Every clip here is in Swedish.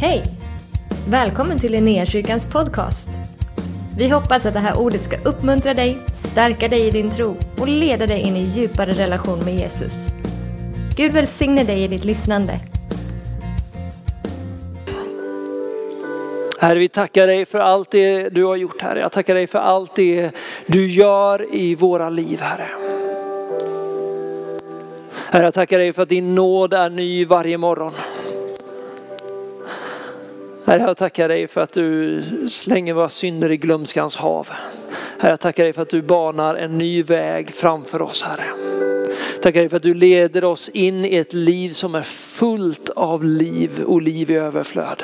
Hej! Välkommen till Linnéakyrkans podcast. Vi hoppas att det här ordet ska uppmuntra dig, stärka dig i din tro och leda dig in i djupare relation med Jesus. Gud välsigne dig i ditt lyssnande. Herre, vi tackar dig för allt det du har gjort, Herre. Jag tackar dig för allt det du gör i våra liv, Herre. Herre, jag tackar dig för att din nåd är ny varje morgon. Herre, jag tackar dig för att du slänger våra synder i glömskans hav. Herre, jag tackar dig för att du banar en ny väg framför oss, Herre. Tackar dig för att du leder oss in i ett liv som är fullt av liv och liv i överflöd.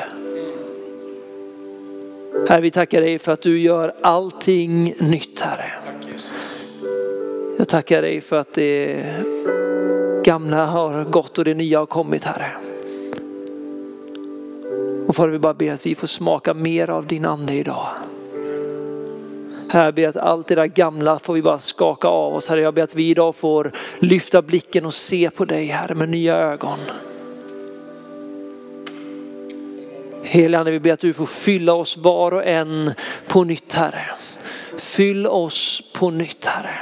Herre, vi tackar dig för att du gör allting nytt, Herre. Jag tackar dig för att det gamla har gått och det nya har kommit, Herre. Och Fader, vi bara ber att vi får smaka mer av din ande idag. Herre, jag ber att allt det där gamla får vi bara skaka av oss. Herre, jag ber att vi idag får lyfta blicken och se på dig, Herre, med nya ögon. Helige Ande, vi ber att du får fylla oss var och en på nytt, Herre. Fyll oss på nytt, Herre.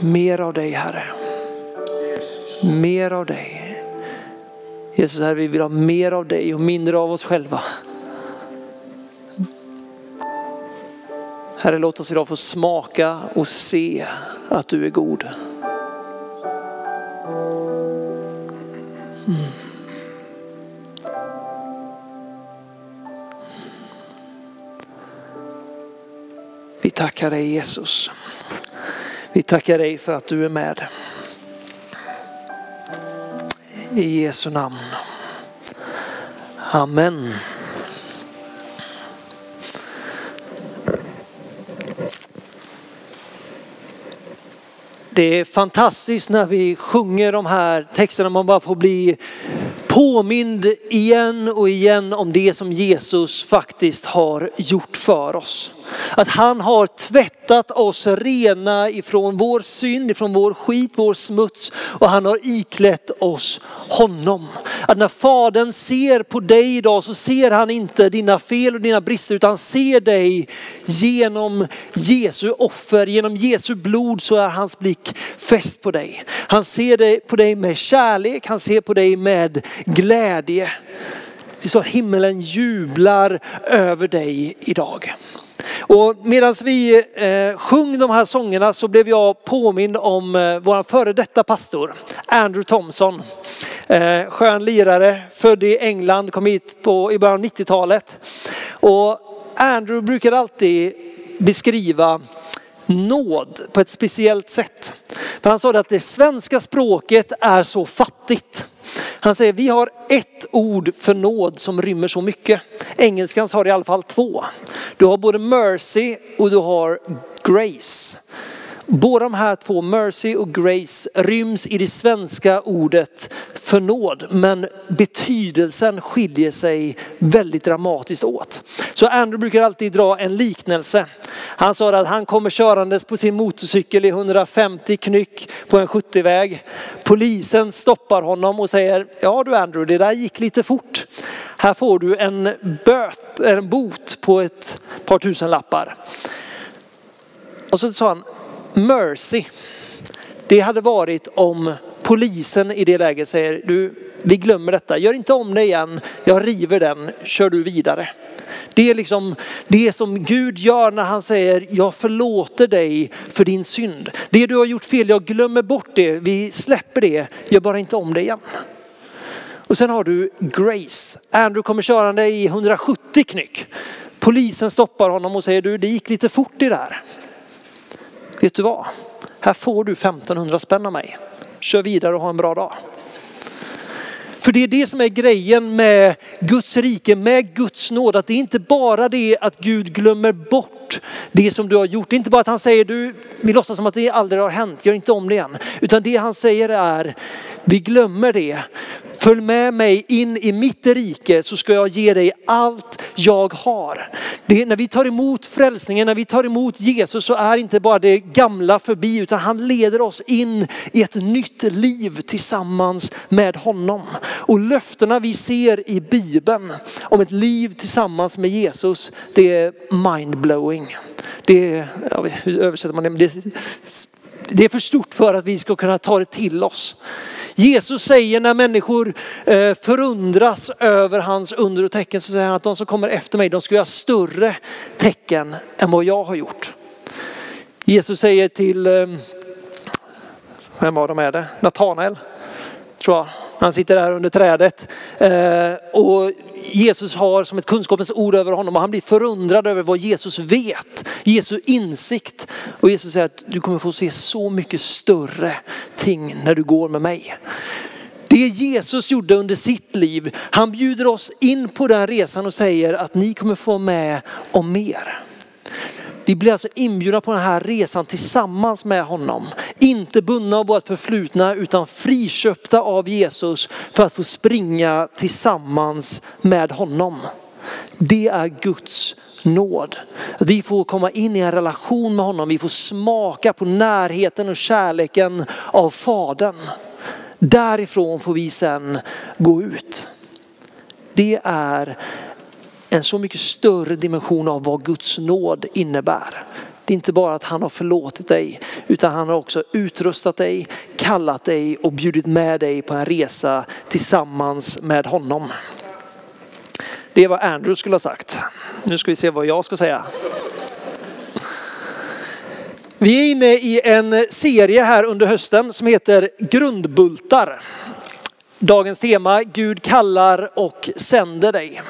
Mer av dig, Herre. Mer av dig. Jesus, Herre, vi vill ha mer av dig och mindre av oss själva. Herre, låt oss idag få smaka och se att du är god. Mm. Vi tackar dig Jesus. Vi tackar dig för att du är med. I Jesu namn. Amen. Det är fantastiskt när vi sjunger de här texterna, man bara får bli påmind igen och igen om det som Jesus faktiskt har gjort för oss. Att han har tvättat oss rena ifrån vår synd, ifrån vår skit, vår smuts och han har iklätt oss honom. Att när fadern ser på dig idag så ser han inte dina fel och dina brister utan ser dig genom Jesu offer, genom Jesu blod så är hans blick fäst på dig. Han ser dig, på dig med kärlek, han ser på dig med glädje. Det är så att himmelen jublar över dig idag. Och medan vi eh, sjöng de här sångerna så blev jag påmind om eh, vår före detta pastor, Andrew Thompson. Eh, skön lirare, född i England, kom hit på, i början av 90-talet. Och Andrew brukade alltid beskriva nåd på ett speciellt sätt. För han sa att det svenska språket är så fattigt. Han säger vi har ett ord för nåd som rymmer så mycket. Engelskans har i alla fall två. Du har både mercy och du har grace. Båda de här två, mercy och grace, ryms i det svenska ordet för nåd. Men betydelsen skiljer sig väldigt dramatiskt åt. Så Andrew brukar alltid dra en liknelse. Han sa att han kommer körandes på sin motorcykel i 150 knyck på en 70-väg. Polisen stoppar honom och säger, ja du Andrew, det där gick lite fort. Här får du en, böt, en bot på ett par tusen lappar. Och så sa han, mercy. Det hade varit om polisen i det läget säger, du, vi glömmer detta, gör inte om det igen, jag river den, kör du vidare. Det är liksom det som Gud gör när han säger, jag förlåter dig för din synd. Det du har gjort fel, jag glömmer bort det, vi släpper det, gör bara inte om det igen. Och sen har du Grace. Andrew kommer körande i 170 knyck. Polisen stoppar honom och säger, du det gick lite fort det där. Vet du vad? Här får du 1500 spänn av mig. Kör vidare och ha en bra dag. För det är det som är grejen med Guds rike, med Guds nåd. Att det är inte bara det att Gud glömmer bort det som du har gjort. Det är inte bara att han säger, du, vi låtsas som att det aldrig har hänt, gör inte om det igen. Utan det han säger är, vi glömmer det. Följ med mig in i mitt rike så ska jag ge dig allt jag har. Det, när vi tar emot frälsningen, när vi tar emot Jesus så är inte bara det gamla förbi utan han leder oss in i ett nytt liv tillsammans med honom. Och löftena vi ser i Bibeln om ett liv tillsammans med Jesus, det är mindblowing. Det är, ja, hur översätter man det? det? Det är för stort för att vi ska kunna ta det till oss. Jesus säger när människor eh, förundras över hans under och tecken så säger han att de som kommer efter mig de ska göra större tecken än vad jag har gjort. Jesus säger till, eh, vem var de är det? Natanael, tror jag. Han sitter där under trädet. Eh, och Jesus har som ett kunskapens ord över honom och han blir förundrad över vad Jesus vet. Jesu insikt. Och Jesus säger att du kommer få se så mycket större ting när du går med mig. Det Jesus gjorde under sitt liv, han bjuder oss in på den resan och säger att ni kommer få med om mer. Vi blir alltså inbjudna på den här resan tillsammans med honom. Inte bundna av vårt förflutna utan friköpta av Jesus för att få springa tillsammans med honom. Det är Guds nåd. Att vi får komma in i en relation med honom. Vi får smaka på närheten och kärleken av Fadern. Därifrån får vi sen gå ut. Det är en så mycket större dimension av vad Guds nåd innebär. Det är inte bara att han har förlåtit dig utan han har också utrustat dig, kallat dig och bjudit med dig på en resa tillsammans med honom. Det är vad Andrew skulle ha sagt. Nu ska vi se vad jag ska säga. Vi är inne i en serie här under hösten som heter Grundbultar. Dagens tema, Gud kallar och sänder dig.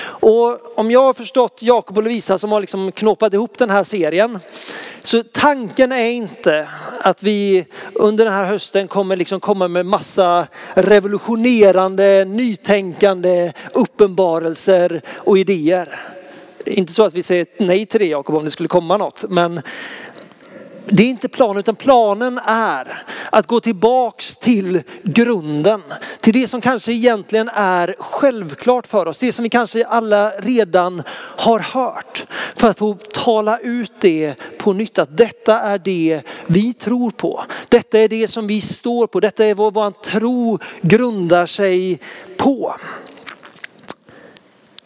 Och om jag har förstått Jakob och Lovisa som har liksom knåpat ihop den här serien. Så tanken är inte att vi under den här hösten kommer liksom komma med massa revolutionerande, nytänkande uppenbarelser och idéer. Inte så att vi säger nej till det Jakob om det skulle komma något. Men det är inte planen utan planen är att gå tillbaks till grunden. Till det som kanske egentligen är självklart för oss. Det som vi kanske alla redan har hört. För att få tala ut det på nytt. Att detta är det vi tror på. Detta är det som vi står på. Detta är vad vår tro grundar sig på.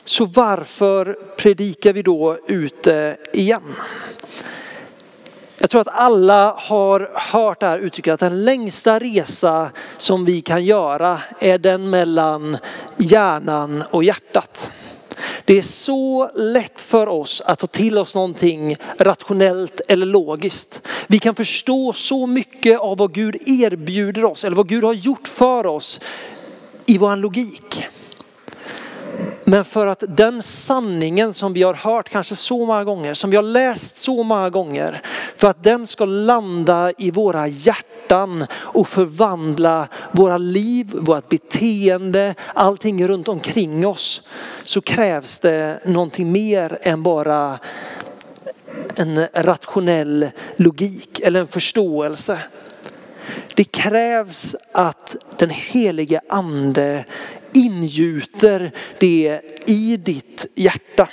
Så varför predikar vi då ute igen? Jag tror att alla har hört det här uttrycket att den längsta resa som vi kan göra är den mellan hjärnan och hjärtat. Det är så lätt för oss att ta till oss någonting rationellt eller logiskt. Vi kan förstå så mycket av vad Gud erbjuder oss eller vad Gud har gjort för oss i vår logik. Men för att den sanningen som vi har hört kanske så många gånger, som vi har läst så många gånger, för att den ska landa i våra hjärtan och förvandla våra liv, vårt beteende, allting runt omkring oss, så krävs det någonting mer än bara en rationell logik eller en förståelse. Det krävs att den helige ande ingjuter det i ditt hjärta.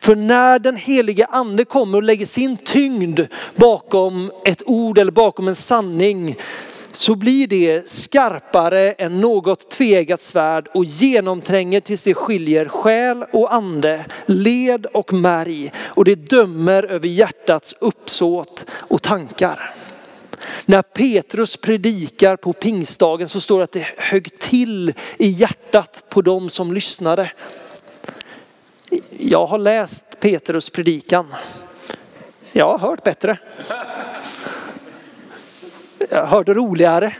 För när den helige ande kommer och lägger sin tyngd bakom ett ord eller bakom en sanning så blir det skarpare än något tvegat svärd och genomtränger tills det skiljer själ och ande, led och märg och det dömer över hjärtats uppsåt och tankar. När Petrus predikar på pingstdagen så står det att det högg till i hjärtat på dem som lyssnade. Jag har läst Petrus predikan. Jag har hört bättre. Jag hörde roligare.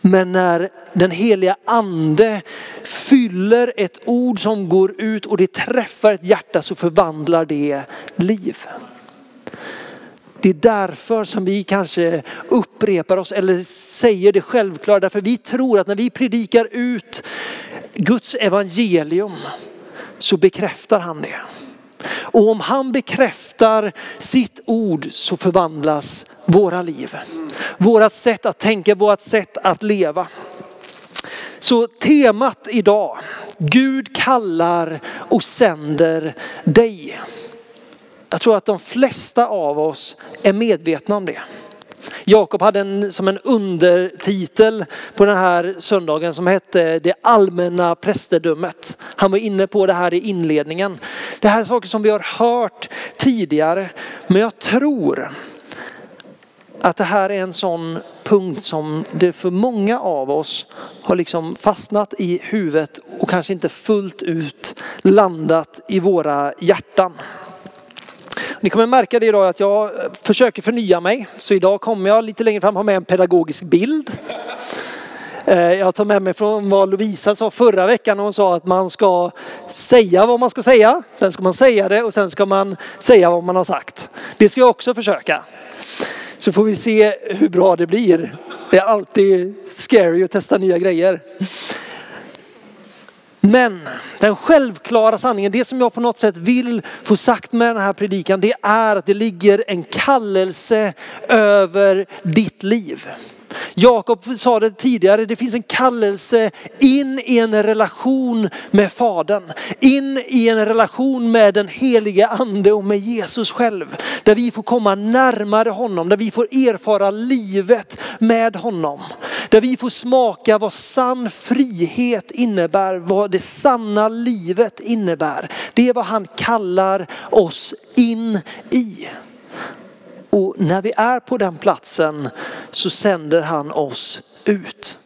Men när den heliga ande fyller ett ord som går ut och det träffar ett hjärta så förvandlar det liv. Det är därför som vi kanske upprepar oss eller säger det självklara. Därför vi tror att när vi predikar ut Guds evangelium så bekräftar han det. Och om han bekräftar sitt ord så förvandlas våra liv. Vårat sätt att tänka, vårt sätt att leva. Så temat idag, Gud kallar och sänder dig. Jag tror att de flesta av oss är medvetna om det. Jakob hade en, som en undertitel på den här söndagen som hette det allmänna prästedömet. Han var inne på det här i inledningen. Det här är saker som vi har hört tidigare, men jag tror att det här är en sån punkt som det för många av oss har liksom fastnat i huvudet och kanske inte fullt ut landat i våra hjärtan. Ni kommer märka det idag att jag eh, försöker förnya mig. Så idag kommer jag lite längre fram ha med en pedagogisk bild. Eh, jag tar med mig från vad Lovisa sa förra veckan. Hon sa att man ska säga vad man ska säga. Sen ska man säga det och sen ska man säga vad man har sagt. Det ska jag också försöka. Så får vi se hur bra det blir. Det är alltid scary att testa nya grejer. Men den självklara sanningen, det som jag på något sätt vill få sagt med den här predikan, det är att det ligger en kallelse över ditt liv. Jakob sa det tidigare, det finns en kallelse in i en relation med Fadern. In i en relation med den helige ande och med Jesus själv. Där vi får komma närmare honom, där vi får erfara livet med honom. Där vi får smaka vad sann frihet innebär, vad det sanna livet innebär. Det är vad han kallar oss in i. Och när vi är på den platsen så sänder han oss ut.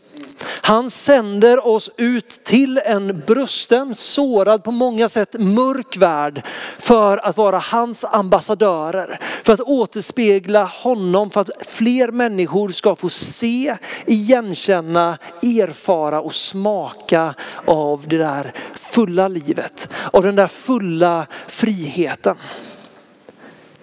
Han sänder oss ut till en brusten, sårad på många sätt mörk värld för att vara hans ambassadörer. För att återspegla honom, för att fler människor ska få se, igenkänna, erfara och smaka av det där fulla livet. Av den där fulla friheten.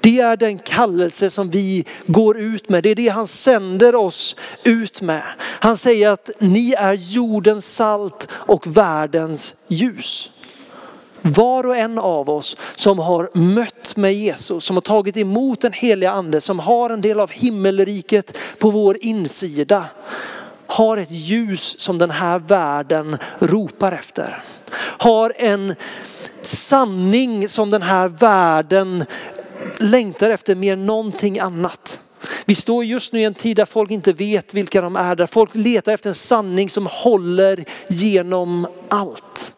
Det är den kallelse som vi går ut med. Det är det han sänder oss ut med. Han säger att ni är jordens salt och världens ljus. Var och en av oss som har mött med Jesus, som har tagit emot den heliga ande, som har en del av himmelriket på vår insida, har ett ljus som den här världen ropar efter. Har en sanning som den här världen längtar efter mer än någonting annat. Vi står just nu i en tid där folk inte vet vilka de är, där folk letar efter en sanning som håller genom allt.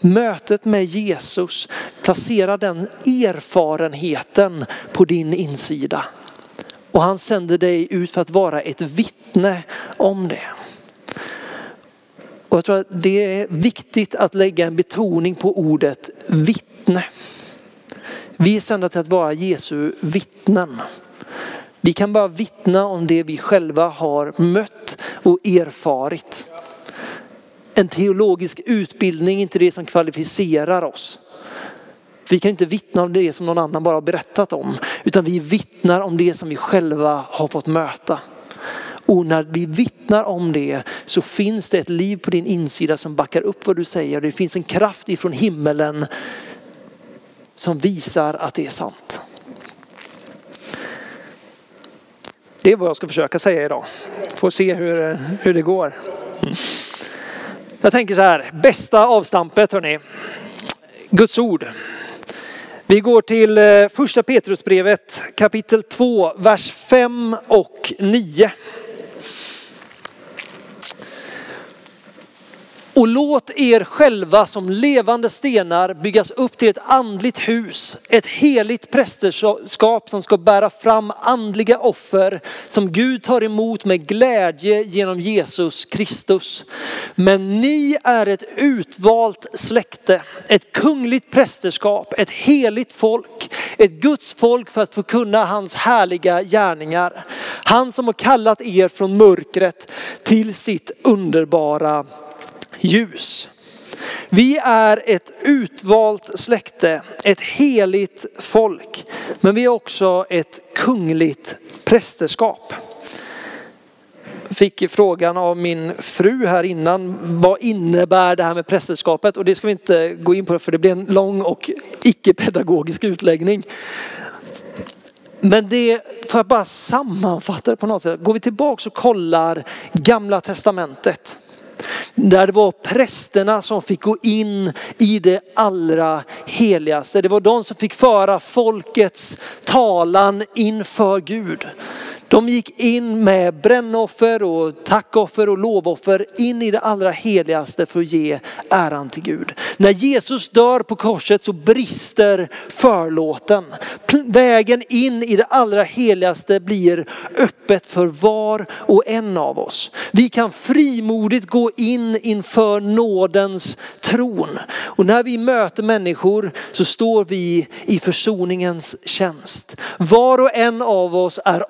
Mötet med Jesus, placera den erfarenheten på din insida. Och han sänder dig ut för att vara ett vittne om det. Och jag tror att det är viktigt att lägga en betoning på ordet vittne. Vi är sända till att vara Jesu vittnen. Vi kan bara vittna om det vi själva har mött och erfarit. En teologisk utbildning är inte det som kvalificerar oss. Vi kan inte vittna om det som någon annan bara har berättat om, utan vi vittnar om det som vi själva har fått möta. Och när vi vittnar om det så finns det ett liv på din insida som backar upp vad du säger. Det finns en kraft ifrån himmelen som visar att det är sant. Det är vad jag ska försöka säga idag. Får se hur, hur det går. Jag tänker så här, bästa avstampet hörni. Guds ord. Vi går till eh, första Petrusbrevet kapitel 2, vers 5 och 9. Och låt er själva som levande stenar byggas upp till ett andligt hus, ett heligt prästerskap som ska bära fram andliga offer som Gud tar emot med glädje genom Jesus Kristus. Men ni är ett utvalt släkte, ett kungligt prästerskap, ett heligt folk, ett Guds folk för att få kunna hans härliga gärningar. Han som har kallat er från mörkret till sitt underbara ljus. Vi är ett utvalt släkte, ett heligt folk. Men vi är också ett kungligt prästerskap. Fick frågan av min fru här innan, vad innebär det här med prästerskapet? Och det ska vi inte gå in på för det blir en lång och icke-pedagogisk utläggning. Men det, för att bara sammanfatta det på något sätt, går vi tillbaka och kollar gamla testamentet där det var prästerna som fick gå in i det allra heligaste. Det var de som fick föra folkets talan inför Gud. De gick in med brännoffer och tackoffer och lovoffer in i det allra heligaste för att ge äran till Gud. När Jesus dör på korset så brister förlåten. Vägen in i det allra heligaste blir öppet för var och en av oss. Vi kan frimodigt gå in inför nådens tron. Och när vi möter människor så står vi i försoningens tjänst. Var och en av oss är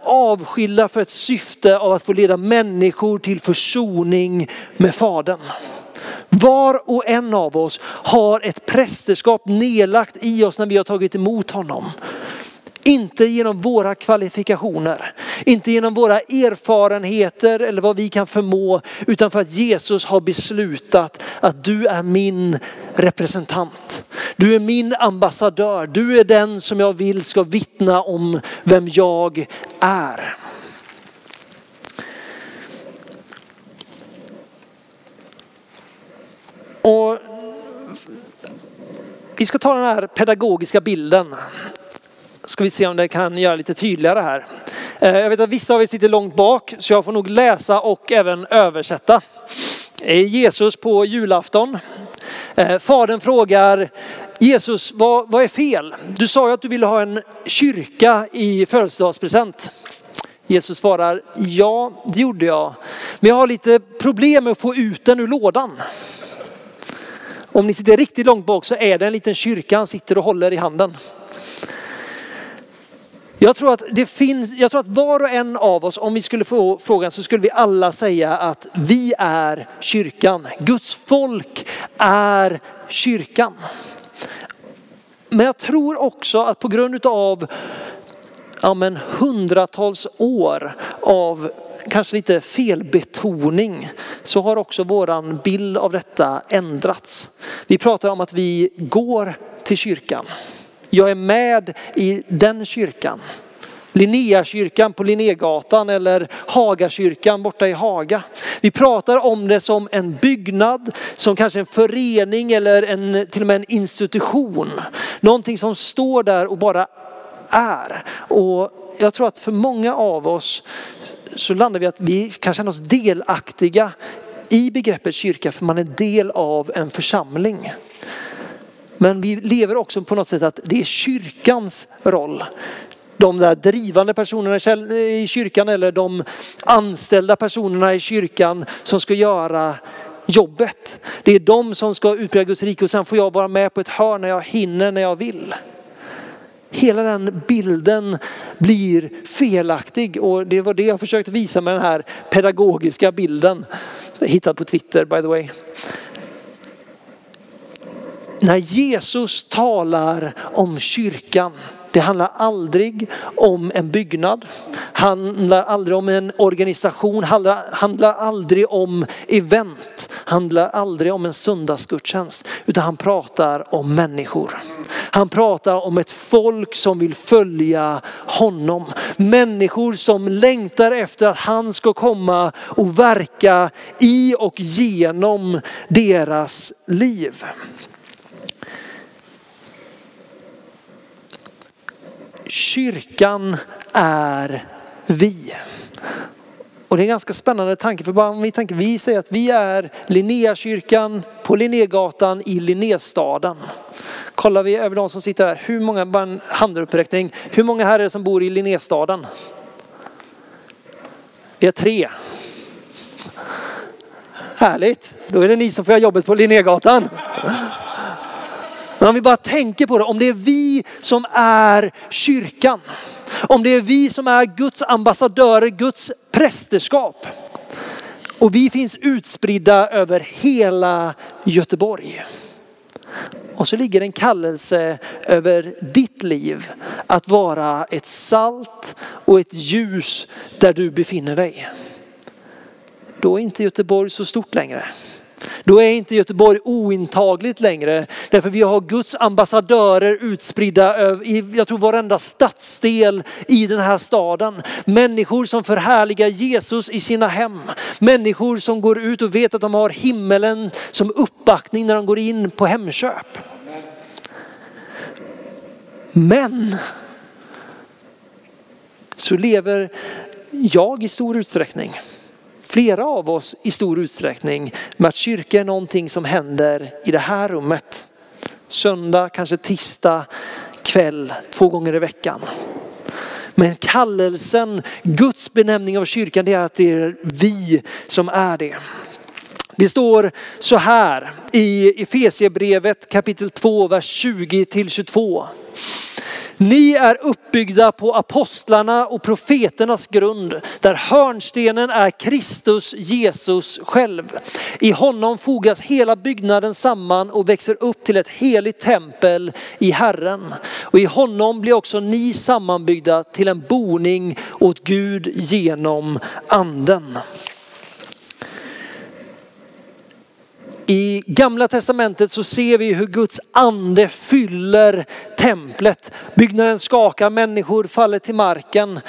avskilda för ett syfte av att få leda människor till försoning med Fadern. Var och en av oss har ett prästerskap nedlagt i oss när vi har tagit emot honom. Inte genom våra kvalifikationer, inte genom våra erfarenheter eller vad vi kan förmå, utan för att Jesus har beslutat att du är min representant. Du är min ambassadör. Du är den som jag vill ska vittna om vem jag är. Och vi ska ta den här pedagogiska bilden ska vi se om det kan göra lite tydligare här. Eh, jag vet att vissa av er sitter långt bak så jag får nog läsa och även översätta. Jesus på julafton. Eh, fadern frågar Jesus, vad, vad är fel? Du sa ju att du ville ha en kyrka i födelsedagspresent. Jesus svarar, ja det gjorde jag. Men jag har lite problem med att få ut den ur lådan. Om ni sitter riktigt långt bak så är det en liten kyrka han sitter och håller i handen. Jag tror, att det finns, jag tror att var och en av oss, om vi skulle få frågan så skulle vi alla säga att vi är kyrkan. Guds folk är kyrkan. Men jag tror också att på grund av ja, men hundratals år av kanske lite felbetoning så har också våran bild av detta ändrats. Vi pratar om att vi går till kyrkan. Jag är med i den kyrkan. Linnéakyrkan på Linnégatan eller Hagakyrkan borta i Haga. Vi pratar om det som en byggnad, som kanske en förening eller en, till och med en institution. Någonting som står där och bara är. Och jag tror att för många av oss så landar vi att vi kan känna oss delaktiga i begreppet kyrka för man är del av en församling. Men vi lever också på något sätt att det är kyrkans roll. De där drivande personerna i kyrkan eller de anställda personerna i kyrkan som ska göra jobbet. Det är de som ska utbreda Guds rike och sen får jag vara med på ett hörn när jag hinner, när jag vill. Hela den bilden blir felaktig och det var det jag försökte visa med den här pedagogiska bilden. Hittad på Twitter by the way. När Jesus talar om kyrkan, det handlar aldrig om en byggnad, handlar aldrig om en organisation, handlar, handlar aldrig om event, handlar aldrig om en söndagsgudstjänst, utan han pratar om människor. Han pratar om ett folk som vill följa honom. Människor som längtar efter att han ska komma och verka i och genom deras liv. Kyrkan är vi. Och det är en ganska spännande tanke för bara om vi tänker, vi säger att vi är Linnéakyrkan på Linnégatan i Linnéstaden. Kollar vi över de som sitter här, hur många, bara en handuppräckning, hur många här är det som bor i Linnéstaden? Vi är tre. Härligt, då är det ni som får göra jobbet på Linnégatan. Men om vi bara tänker på det, om det är vi som är kyrkan, om det är vi som är Guds ambassadörer, Guds prästerskap. Och vi finns utspridda över hela Göteborg. Och så ligger en kallelse över ditt liv att vara ett salt och ett ljus där du befinner dig. Då är inte Göteborg så stort längre. Då är inte Göteborg ointagligt längre. Därför vi har Guds ambassadörer utspridda i, jag tror varenda stadsdel i den här staden. Människor som förhärligar Jesus i sina hem. Människor som går ut och vet att de har himmelen som uppbackning när de går in på Hemköp. Men så lever jag i stor utsträckning. Flera av oss i stor utsträckning med att kyrka är någonting som händer i det här rummet. Söndag, kanske tisdag kväll, två gånger i veckan. Men kallelsen, Guds benämning av kyrkan, det är att det är vi som är det. Det står så här i Efesiebrevet kapitel 2, vers 20 till 22. Ni är uppbyggda på apostlarna och profeternas grund, där hörnstenen är Kristus Jesus själv. I honom fogas hela byggnaden samman och växer upp till ett heligt tempel i Herren. Och i honom blir också ni sammanbyggda till en boning åt Gud genom anden. I gamla testamentet så ser vi hur Guds ande fyller templet. Byggnaden skakar, människor faller till marken.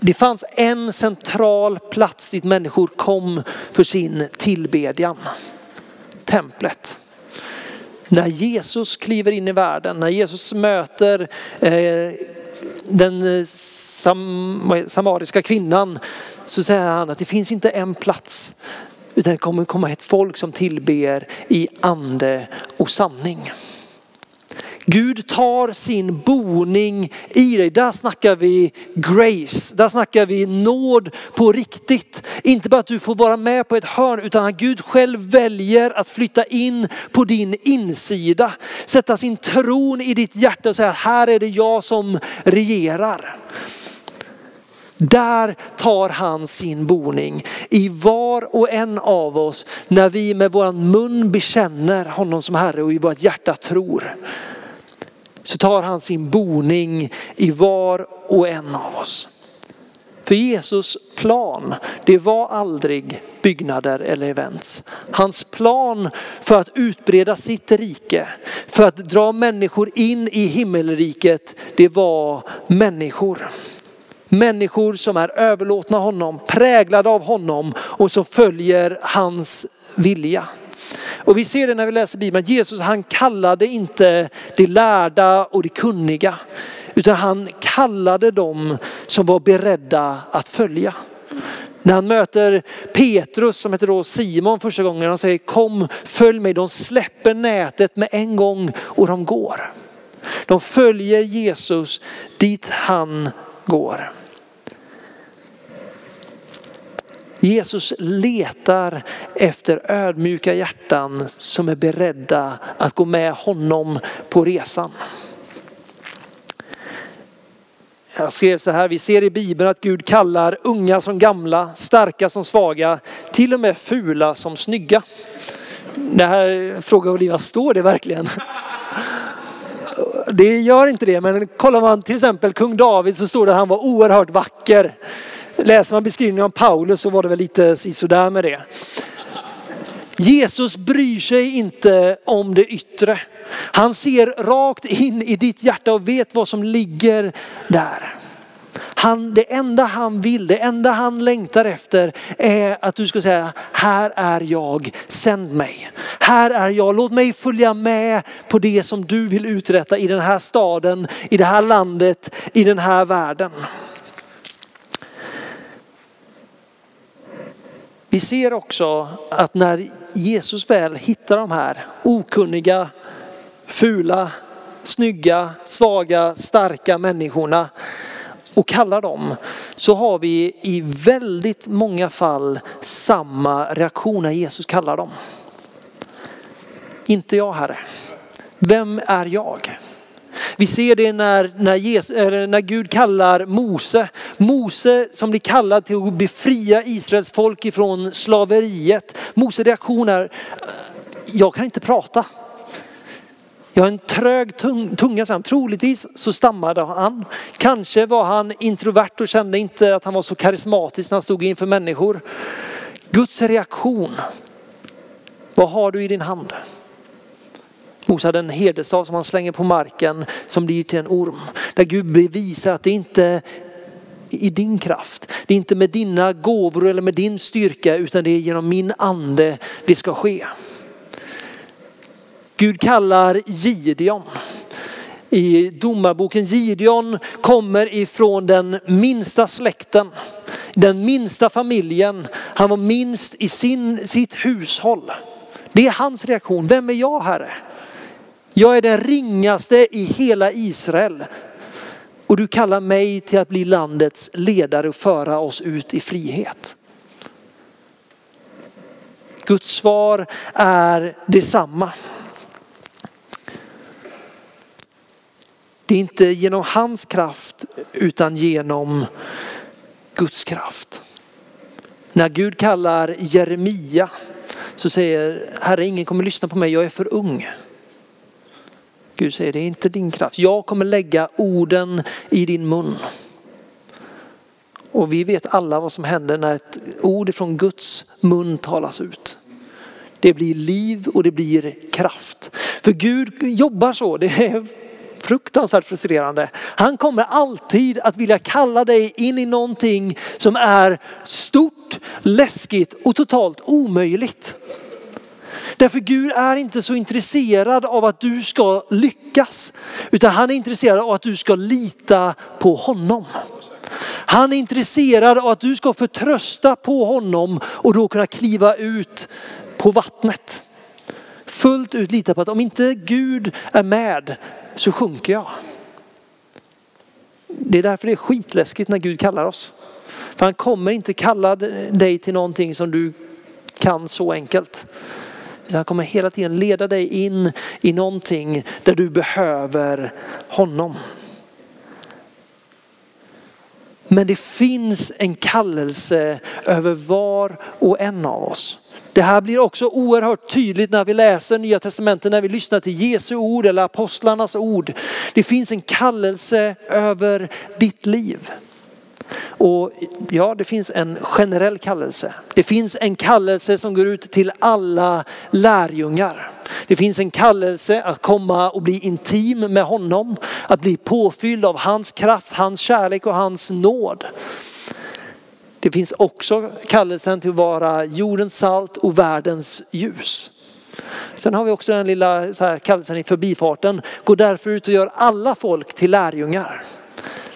Det fanns en central plats dit människor kom för sin tillbedjan. Templet. När Jesus kliver in i världen, när Jesus möter eh, den eh, sam samariska kvinnan så säger han att det finns inte en plats utan det kommer komma ett folk som tillber i ande och sanning. Gud tar sin boning i dig. Där snackar vi grace. Där snackar vi nåd på riktigt. Inte bara att du får vara med på ett hörn utan att Gud själv väljer att flytta in på din insida. Sätta sin tron i ditt hjärta och säga här är det jag som regerar. Där tar han sin boning i var och en av oss när vi med våran mun bekänner honom som Herre och i vårt hjärta tror. Så tar han sin boning i var och en av oss. För Jesus plan, det var aldrig byggnader eller events. Hans plan för att utbreda sitt rike, för att dra människor in i himmelriket, det var människor. Människor som är överlåtna honom, präglade av honom och som följer hans vilja. Och vi ser det när vi läser Bibeln, Jesus han kallade inte de lärda och de kunniga, utan han kallade dem som var beredda att följa. När han möter Petrus som heter då Simon första gången, han säger kom följ mig, de släpper nätet med en gång och de går. De följer Jesus dit han går. Jesus letar efter ödmjuka hjärtan som är beredda att gå med honom på resan. Jag skrev så här, vi ser i Bibeln att Gud kallar unga som gamla, starka som svaga, till och med fula som snygga. Det här frågar Olivia, står det verkligen? Det gör inte det, men kollar man till exempel kung David så står det att han var oerhört vacker. Läser man beskrivningen om Paulus så var det väl lite sådär med det. Jesus bryr sig inte om det yttre. Han ser rakt in i ditt hjärta och vet vad som ligger där. Han, det enda han vill, det enda han längtar efter är att du ska säga, här är jag, sänd mig. Här är jag, låt mig följa med på det som du vill uträtta i den här staden, i det här landet, i den här världen. Vi ser också att när Jesus väl hittar de här okunniga, fula, snygga, svaga, starka människorna och kallar dem så har vi i väldigt många fall samma reaktion när Jesus kallar dem. Inte jag Herre. Vem är jag? Vi ser det när, när, Jesus, när Gud kallar Mose. Mose som blir kallad till att befria Israels folk ifrån slaveriet. Mose reaktion är, eh, jag kan inte prata. Jag har en trög tunga, så troligtvis så stammade han. Kanske var han introvert och kände inte att han var så karismatisk när han stod inför människor. Guds reaktion. Vad har du i din hand? Mose hade en herdestav som han slänger på marken som blir till en orm. Där Gud bevisar att det inte är i din kraft. Det är inte med dina gåvor eller med din styrka utan det är genom min ande det ska ske. Gud kallar Gideon. i domarboken. Gideon kommer ifrån den minsta släkten, den minsta familjen. Han var minst i sin, sitt hushåll. Det är hans reaktion. Vem är jag Herre? Jag är den ringaste i hela Israel. Och du kallar mig till att bli landets ledare och föra oss ut i frihet. Guds svar är detsamma. Det är inte genom hans kraft utan genom Guds kraft. När Gud kallar Jeremia så säger Herre ingen kommer lyssna på mig, jag är för ung. Gud säger det är inte din kraft. Jag kommer lägga orden i din mun. Och vi vet alla vad som händer när ett ord från Guds mun talas ut. Det blir liv och det blir kraft. För Gud jobbar så. Det är fruktansvärt frustrerande. Han kommer alltid att vilja kalla dig in i någonting som är stort, läskigt och totalt omöjligt. Därför Gud är inte så intresserad av att du ska lyckas, utan han är intresserad av att du ska lita på honom. Han är intresserad av att du ska förtrösta på honom och då kunna kliva ut på vattnet. Fullt ut lita på att om inte Gud är med så sjunker jag. Det är därför det är skitläskigt när Gud kallar oss. För han kommer inte kalla dig till någonting som du kan så enkelt. Han kommer hela tiden leda dig in i någonting där du behöver honom. Men det finns en kallelse över var och en av oss. Det här blir också oerhört tydligt när vi läser Nya Testamentet, när vi lyssnar till Jesu ord eller apostlarnas ord. Det finns en kallelse över ditt liv. Och ja, det finns en generell kallelse. Det finns en kallelse som går ut till alla lärjungar. Det finns en kallelse att komma och bli intim med honom, att bli påfylld av hans kraft, hans kärlek och hans nåd. Det finns också kallelsen till att vara jordens salt och världens ljus. Sen har vi också den lilla så här, kallelsen i förbifarten. Gå därför ut och gör alla folk till lärjungar.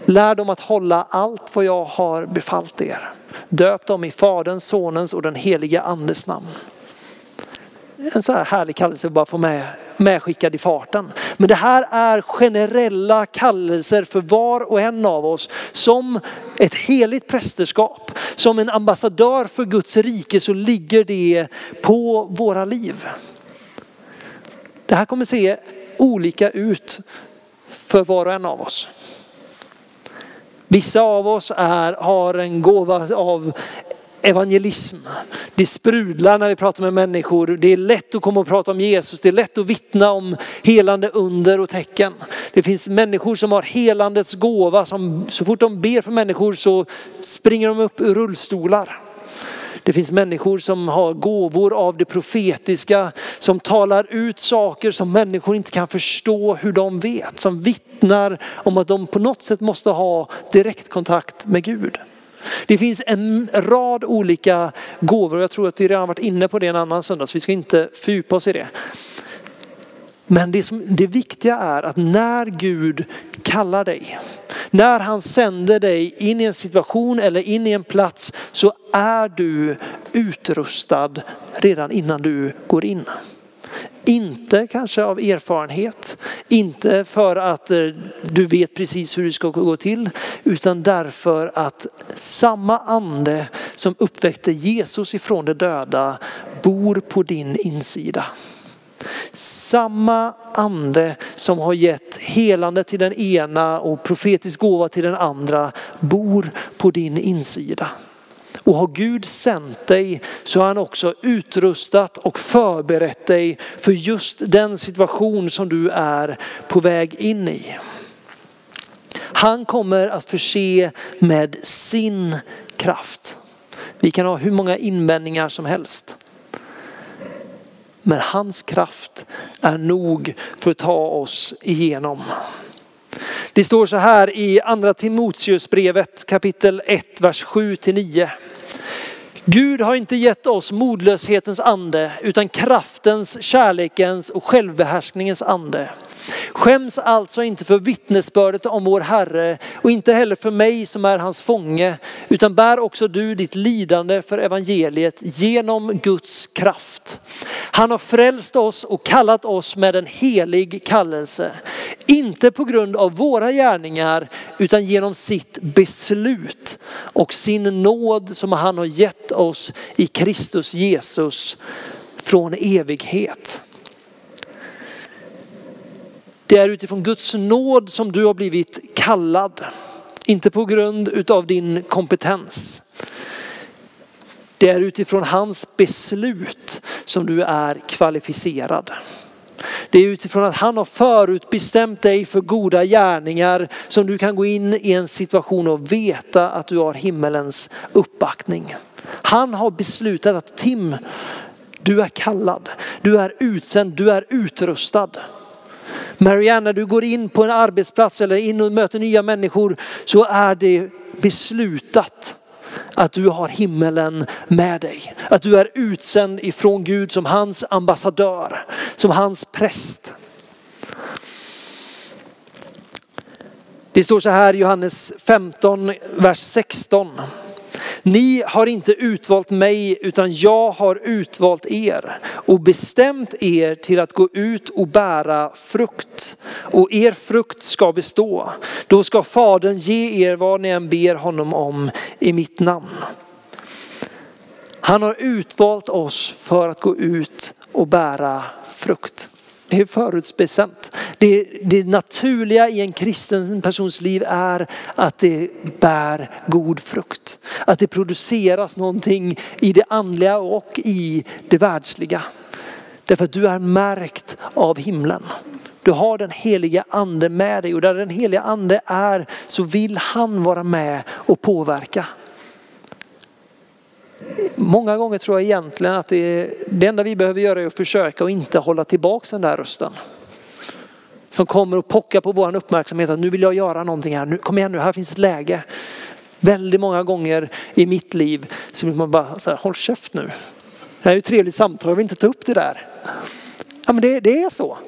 Lär dem att hålla allt vad jag har befallt er. Döp dem i Faderns, Sonens och den heliga Andes namn. En så här härlig kallelse att bara få med, medskickad i farten. Men det här är generella kallelser för var och en av oss som ett heligt prästerskap. Som en ambassadör för Guds rike så ligger det på våra liv. Det här kommer se olika ut för var och en av oss. Vissa av oss är, har en gåva av evangelism. Det sprudlar när vi pratar med människor. Det är lätt att komma och prata om Jesus. Det är lätt att vittna om helande under och tecken. Det finns människor som har helandets gåva. Som så fort de ber för människor så springer de upp ur rullstolar. Det finns människor som har gåvor av det profetiska, som talar ut saker som människor inte kan förstå hur de vet. Som vittnar om att de på något sätt måste ha direktkontakt med Gud. Det finns en rad olika gåvor och jag tror att vi redan varit inne på det en annan söndag så vi ska inte fördjupa oss i det. Men det, som, det viktiga är att när Gud kallar dig, när han sänder dig in i en situation eller in i en plats så är du utrustad redan innan du går in. Inte kanske av erfarenhet, inte för att eh, du vet precis hur det ska gå till, utan därför att samma ande som uppväckte Jesus ifrån de döda bor på din insida. Samma ande som har gett helande till den ena och profetisk gåva till den andra bor på din insida. Och har Gud sänt dig så har han också utrustat och förberett dig för just den situation som du är på väg in i. Han kommer att förse med sin kraft. Vi kan ha hur många invändningar som helst. Men hans kraft är nog för att ta oss igenom. Det står så här i andra Timoteusbrevet kapitel 1, vers 7-9. Gud har inte gett oss modlöshetens ande utan kraftens, kärlekens och självbehärskningens ande. Skäms alltså inte för vittnesbördet om vår Herre och inte heller för mig som är hans fånge, utan bär också du ditt lidande för evangeliet genom Guds kraft. Han har frälst oss och kallat oss med en helig kallelse. Inte på grund av våra gärningar utan genom sitt beslut och sin nåd som han har gett oss i Kristus Jesus från evighet. Det är utifrån Guds nåd som du har blivit kallad. Inte på grund utav din kompetens. Det är utifrån hans beslut som du är kvalificerad. Det är utifrån att han har förutbestämt dig för goda gärningar som du kan gå in i en situation och veta att du har himmelens uppbackning. Han har beslutat att Tim, du är kallad, du är utsänd, du är utrustad. Marianne, när du går in på en arbetsplats eller in och möter nya människor så är det beslutat att du har himmelen med dig. Att du är utsänd ifrån Gud som hans ambassadör, som hans präst. Det står så här i Johannes 15, vers 16. Ni har inte utvalt mig utan jag har utvalt er och bestämt er till att gå ut och bära frukt. Och er frukt ska bestå. Då ska Fadern ge er vad ni än ber honom om i mitt namn. Han har utvalt oss för att gå ut och bära frukt. Det är förutbestämt. Det, det naturliga i en kristen persons liv är att det bär god frukt. Att det produceras någonting i det andliga och i det världsliga. Därför att du är märkt av himlen. Du har den heliga ande med dig och där den heliga ande är så vill han vara med och påverka. Många gånger tror jag egentligen att det, det enda vi behöver göra är att försöka och inte hålla tillbaka den där rösten. Som kommer och pockar på vår uppmärksamhet att nu vill jag göra någonting här. Nu, kom igen nu, här finns ett läge. Väldigt många gånger i mitt liv så vill man bara säga, håll käft nu. Det här är ju ett trevligt samtal, jag vill inte ta upp det där. Ja men det, det är så.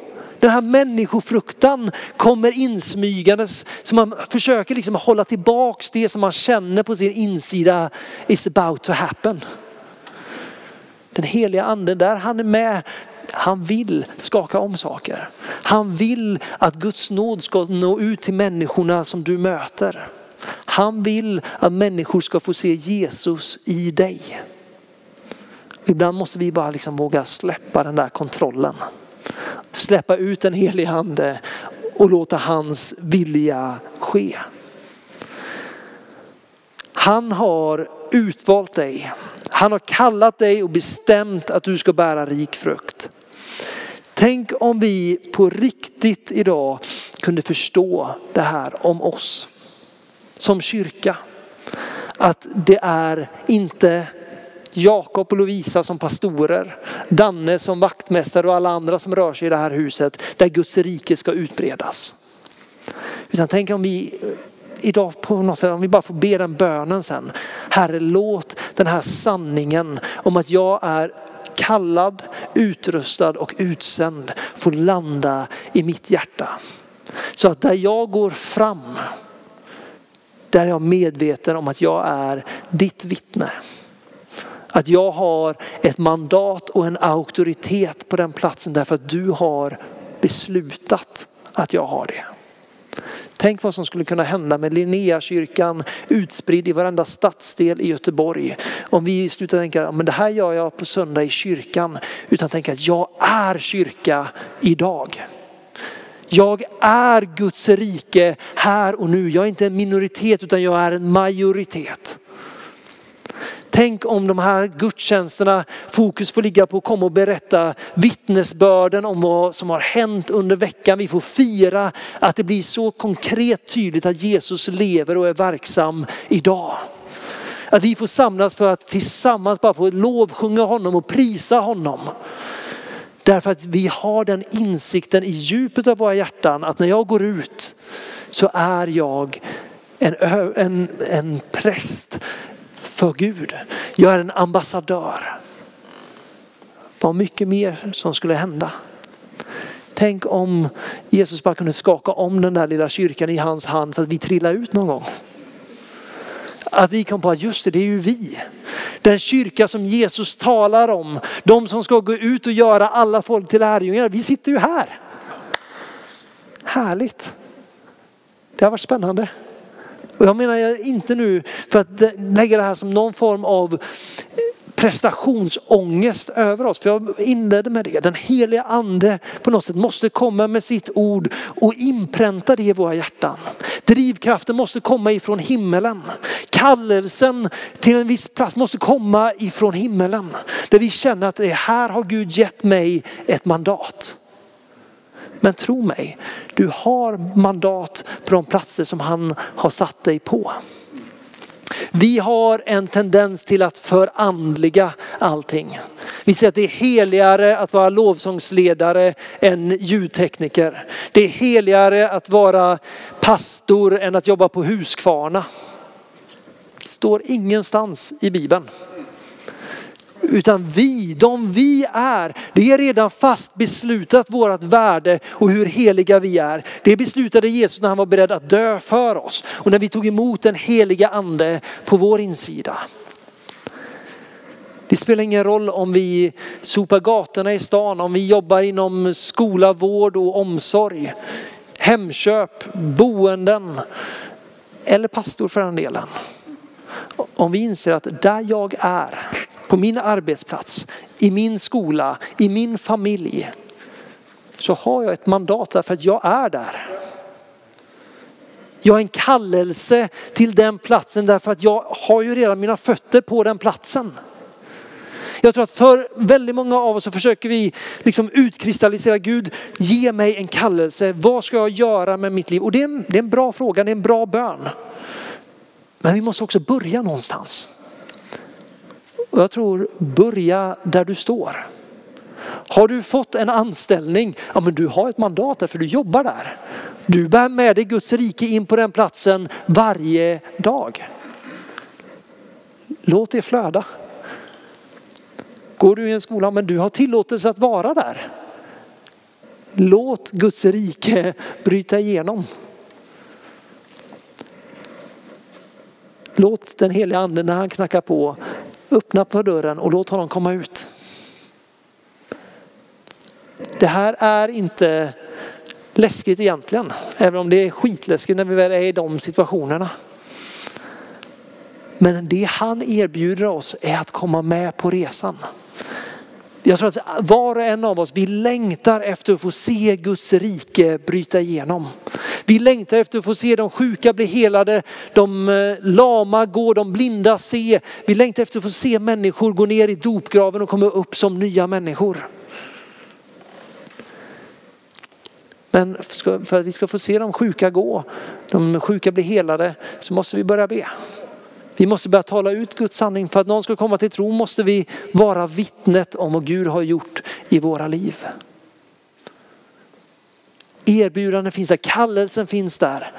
Den här människofruktan kommer insmygandes så man försöker liksom hålla tillbaks det som man känner på sin insida is about to happen. Den heliga anden där han är med, han vill skaka om saker. Han vill att Guds nåd ska nå ut till människorna som du möter. Han vill att människor ska få se Jesus i dig. Ibland måste vi bara liksom våga släppa den där kontrollen släppa ut den helige ande och låta hans vilja ske. Han har utvalt dig. Han har kallat dig och bestämt att du ska bära rik frukt. Tänk om vi på riktigt idag kunde förstå det här om oss som kyrka. Att det är inte Jakob och Lovisa som pastorer, Danne som vaktmästare och alla andra som rör sig i det här huset där Guds rike ska utbredas. Utan tänk om vi idag på något sätt, om vi bara får be den bönen sen. Herre låt den här sanningen om att jag är kallad, utrustad och utsänd får landa i mitt hjärta. Så att där jag går fram, där är jag medveten om att jag är ditt vittne. Att jag har ett mandat och en auktoritet på den platsen därför att du har beslutat att jag har det. Tänk vad som skulle kunna hända med Linneakyrkan utspridd i varenda stadsdel i Göteborg. Om vi slutar tänka att det här gör jag på söndag i kyrkan. Utan tänka att jag är kyrka idag. Jag är Guds rike här och nu. Jag är inte en minoritet utan jag är en majoritet. Tänk om de här gudstjänsterna, fokus får ligga på att komma och berätta vittnesbörden om vad som har hänt under veckan. Vi får fira att det blir så konkret tydligt att Jesus lever och är verksam idag. Att vi får samlas för att tillsammans bara få lovsjunga honom och prisa honom. Därför att vi har den insikten i djupet av våra hjärtan att när jag går ut så är jag en, en, en präst för Gud. Jag är en ambassadör. Vad mycket mer som skulle hända. Tänk om Jesus bara kunde skaka om den där lilla kyrkan i hans hand så att vi trillar ut någon gång. Att vi kom på att just det, det är ju vi. Den kyrka som Jesus talar om. De som ska gå ut och göra alla folk till lärjungar. Vi sitter ju här. Härligt. Det har varit spännande. Och jag menar jag inte nu för att lägga det här som någon form av prestationsångest över oss. För jag inledde med det. Den heliga ande på något sätt måste komma med sitt ord och inpränta det i våra hjärtan. Drivkraften måste komma ifrån himmelen. Kallelsen till en viss plats måste komma ifrån himmelen. Där vi känner att det här har Gud gett mig ett mandat. Men tro mig, du har mandat på de platser som han har satt dig på. Vi har en tendens till att förandliga allting. Vi säger att det är heligare att vara lovsångsledare än ljudtekniker. Det är heligare att vara pastor än att jobba på Huskvarna. Det står ingenstans i Bibeln. Utan vi, de vi är, det är redan fast beslutat vårt värde och hur heliga vi är. Det beslutade Jesus när han var beredd att dö för oss och när vi tog emot den heliga ande på vår insida. Det spelar ingen roll om vi sopar gatorna i stan, om vi jobbar inom skola, vård och omsorg, hemköp, boenden eller pastor för den delen. Om vi inser att där jag är, på min arbetsplats, i min skola, i min familj, så har jag ett mandat därför att jag är där. Jag har en kallelse till den platsen därför att jag har ju redan mina fötter på den platsen. Jag tror att för väldigt många av oss så försöker vi liksom utkristallisera Gud, ge mig en kallelse. Vad ska jag göra med mitt liv? Och det är en, det är en bra fråga, det är en bra bön. Men vi måste också börja någonstans. Och jag tror börja där du står. Har du fått en anställning, ja men du har ett mandat där för du jobbar där. Du bär med dig Guds rike in på den platsen varje dag. Låt det flöda. Går du i en skola, men du har tillåtelse att vara där. Låt Guds rike bryta igenom. Låt den heliga anden när han knackar på öppna på dörren och låt honom komma ut. Det här är inte läskigt egentligen, även om det är skitläskigt när vi väl är i de situationerna. Men det han erbjuder oss är att komma med på resan. Jag tror att var och en av oss, vi längtar efter att få se Guds rike bryta igenom. Vi längtar efter att få se de sjuka bli helade, de eh, lama gå, de blinda se. Vi längtar efter att få se människor gå ner i dopgraven och komma upp som nya människor. Men för att vi ska få se de sjuka gå, de sjuka bli helade, så måste vi börja be. Vi måste börja tala ut Guds sanning. För att någon ska komma till tro måste vi vara vittnet om vad Gud har gjort i våra liv. Erbjudanden finns där, kallelsen finns där.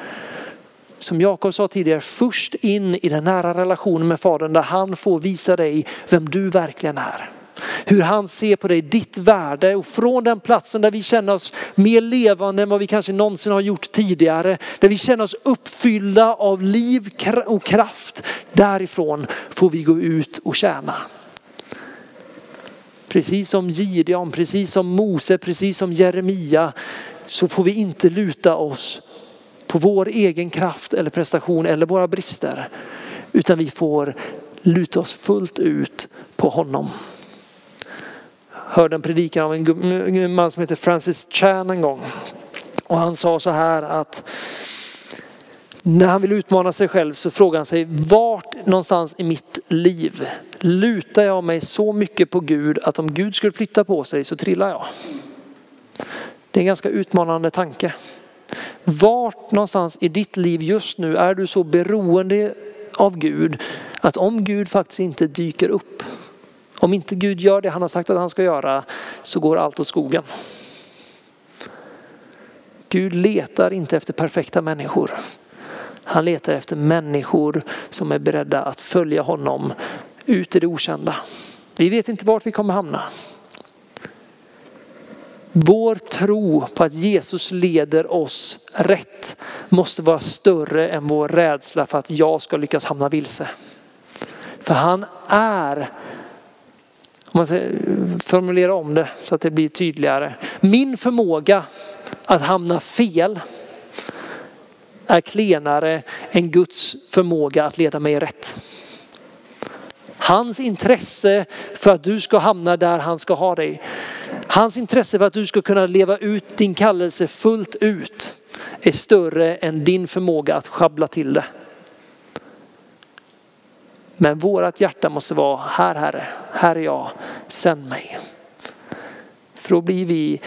Som Jakob sa tidigare, först in i den nära relationen med Fadern där han får visa dig vem du verkligen är. Hur han ser på dig, ditt värde och från den platsen där vi känner oss mer levande än vad vi kanske någonsin har gjort tidigare. Där vi känner oss uppfyllda av liv och kraft. Därifrån får vi gå ut och tjäna. Precis som Gideon, precis som Mose, precis som Jeremia så får vi inte luta oss på vår egen kraft eller prestation eller våra brister. Utan vi får luta oss fullt ut på honom hörde en predikan av en man som heter Francis Chan en gång. Och han sa så här att när han vill utmana sig själv så frågar han sig vart någonstans i mitt liv lutar jag mig så mycket på Gud att om Gud skulle flytta på sig så trillar jag. Det är en ganska utmanande tanke. Vart någonstans i ditt liv just nu är du så beroende av Gud att om Gud faktiskt inte dyker upp om inte Gud gör det han har sagt att han ska göra så går allt åt skogen. Gud letar inte efter perfekta människor. Han letar efter människor som är beredda att följa honom ut i det okända. Vi vet inte vart vi kommer hamna. Vår tro på att Jesus leder oss rätt måste vara större än vår rädsla för att jag ska lyckas hamna vilse. För han är, om man formulerar om det så att det blir tydligare. Min förmåga att hamna fel är klenare än Guds förmåga att leda mig rätt. Hans intresse för att du ska hamna där han ska ha dig. Hans intresse för att du ska kunna leva ut din kallelse fullt ut är större än din förmåga att schabbla till det. Men vårt hjärta måste vara, här Herre, här är jag, sänd mig. För då blir vi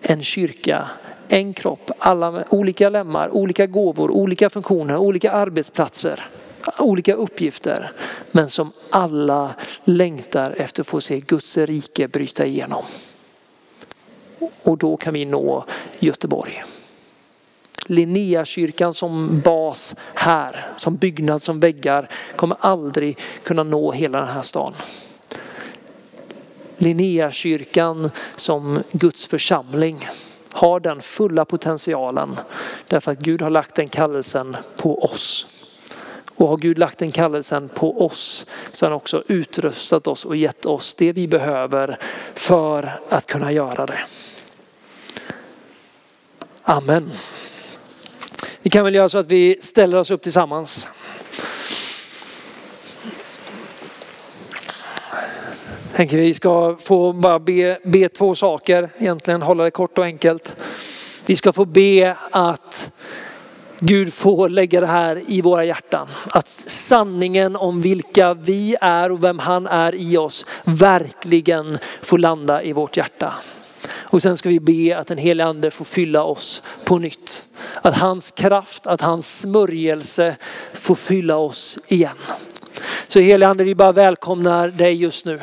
en kyrka, en kropp, alla med olika lemmar, olika gåvor, olika funktioner, olika arbetsplatser, olika uppgifter. Men som alla längtar efter att få se Guds rike bryta igenom. Och då kan vi nå Göteborg. Linneakyrkan som bas här, som byggnad, som väggar, kommer aldrig kunna nå hela den här stan. Linneakyrkan som Guds församling har den fulla potentialen därför att Gud har lagt den kallelsen på oss. Och har Gud lagt den kallelsen på oss så har han också utrustat oss och gett oss det vi behöver för att kunna göra det. Amen. Vi kan väl göra så att vi ställer oss upp tillsammans. tänker vi ska få bara be, be två saker, egentligen hålla det kort och enkelt. Vi ska få be att Gud får lägga det här i våra hjärtan. Att sanningen om vilka vi är och vem han är i oss verkligen får landa i vårt hjärta. Och sen ska vi be att den helige ande får fylla oss på nytt. Att hans kraft, att hans smörjelse får fylla oss igen. Så helige ande, vi bara välkomnar dig just nu.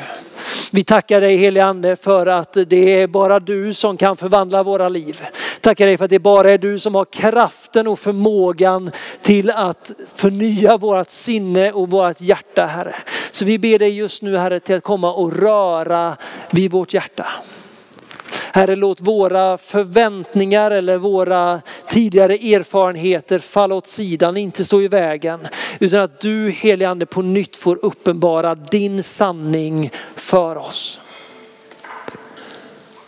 Vi tackar dig helige ande för att det är bara du som kan förvandla våra liv. Tackar dig för att det bara är du som har kraften och förmågan till att förnya vårt sinne och vårt hjärta Herre. Så vi ber dig just nu Herre till att komma och röra vid vårt hjärta. Herre, låt våra förväntningar eller våra tidigare erfarenheter falla åt sidan, inte stå i vägen. Utan att du helige Ande på nytt får uppenbara din sanning för oss.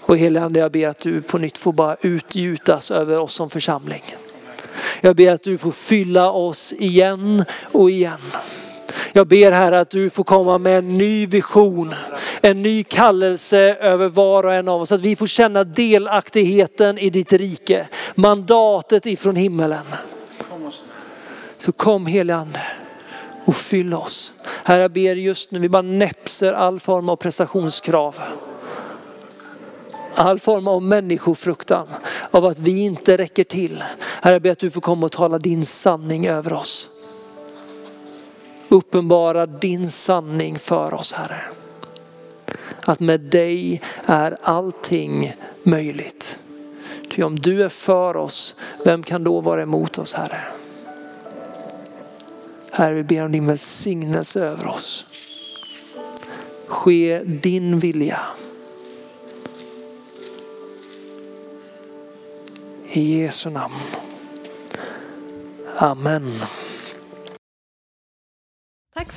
Och helige Ande, jag ber att du på nytt får bara utgjutas över oss som församling. Jag ber att du får fylla oss igen och igen. Jag ber här att du får komma med en ny vision, en ny kallelse över var och en av oss. Att vi får känna delaktigheten i ditt rike, mandatet ifrån himmelen. Så kom helige Ande och fyll oss. Herre jag ber just nu, vi bara näpser all form av prestationskrav. All form av människofruktan av att vi inte räcker till. Herre jag ber att du får komma och tala din sanning över oss. Uppenbara din sanning för oss Herre. Att med dig är allting möjligt. Ty om du är för oss, vem kan då vara emot oss Herre? Herre, vi ber om din välsignelse över oss. Ske din vilja. I Jesu namn. Amen.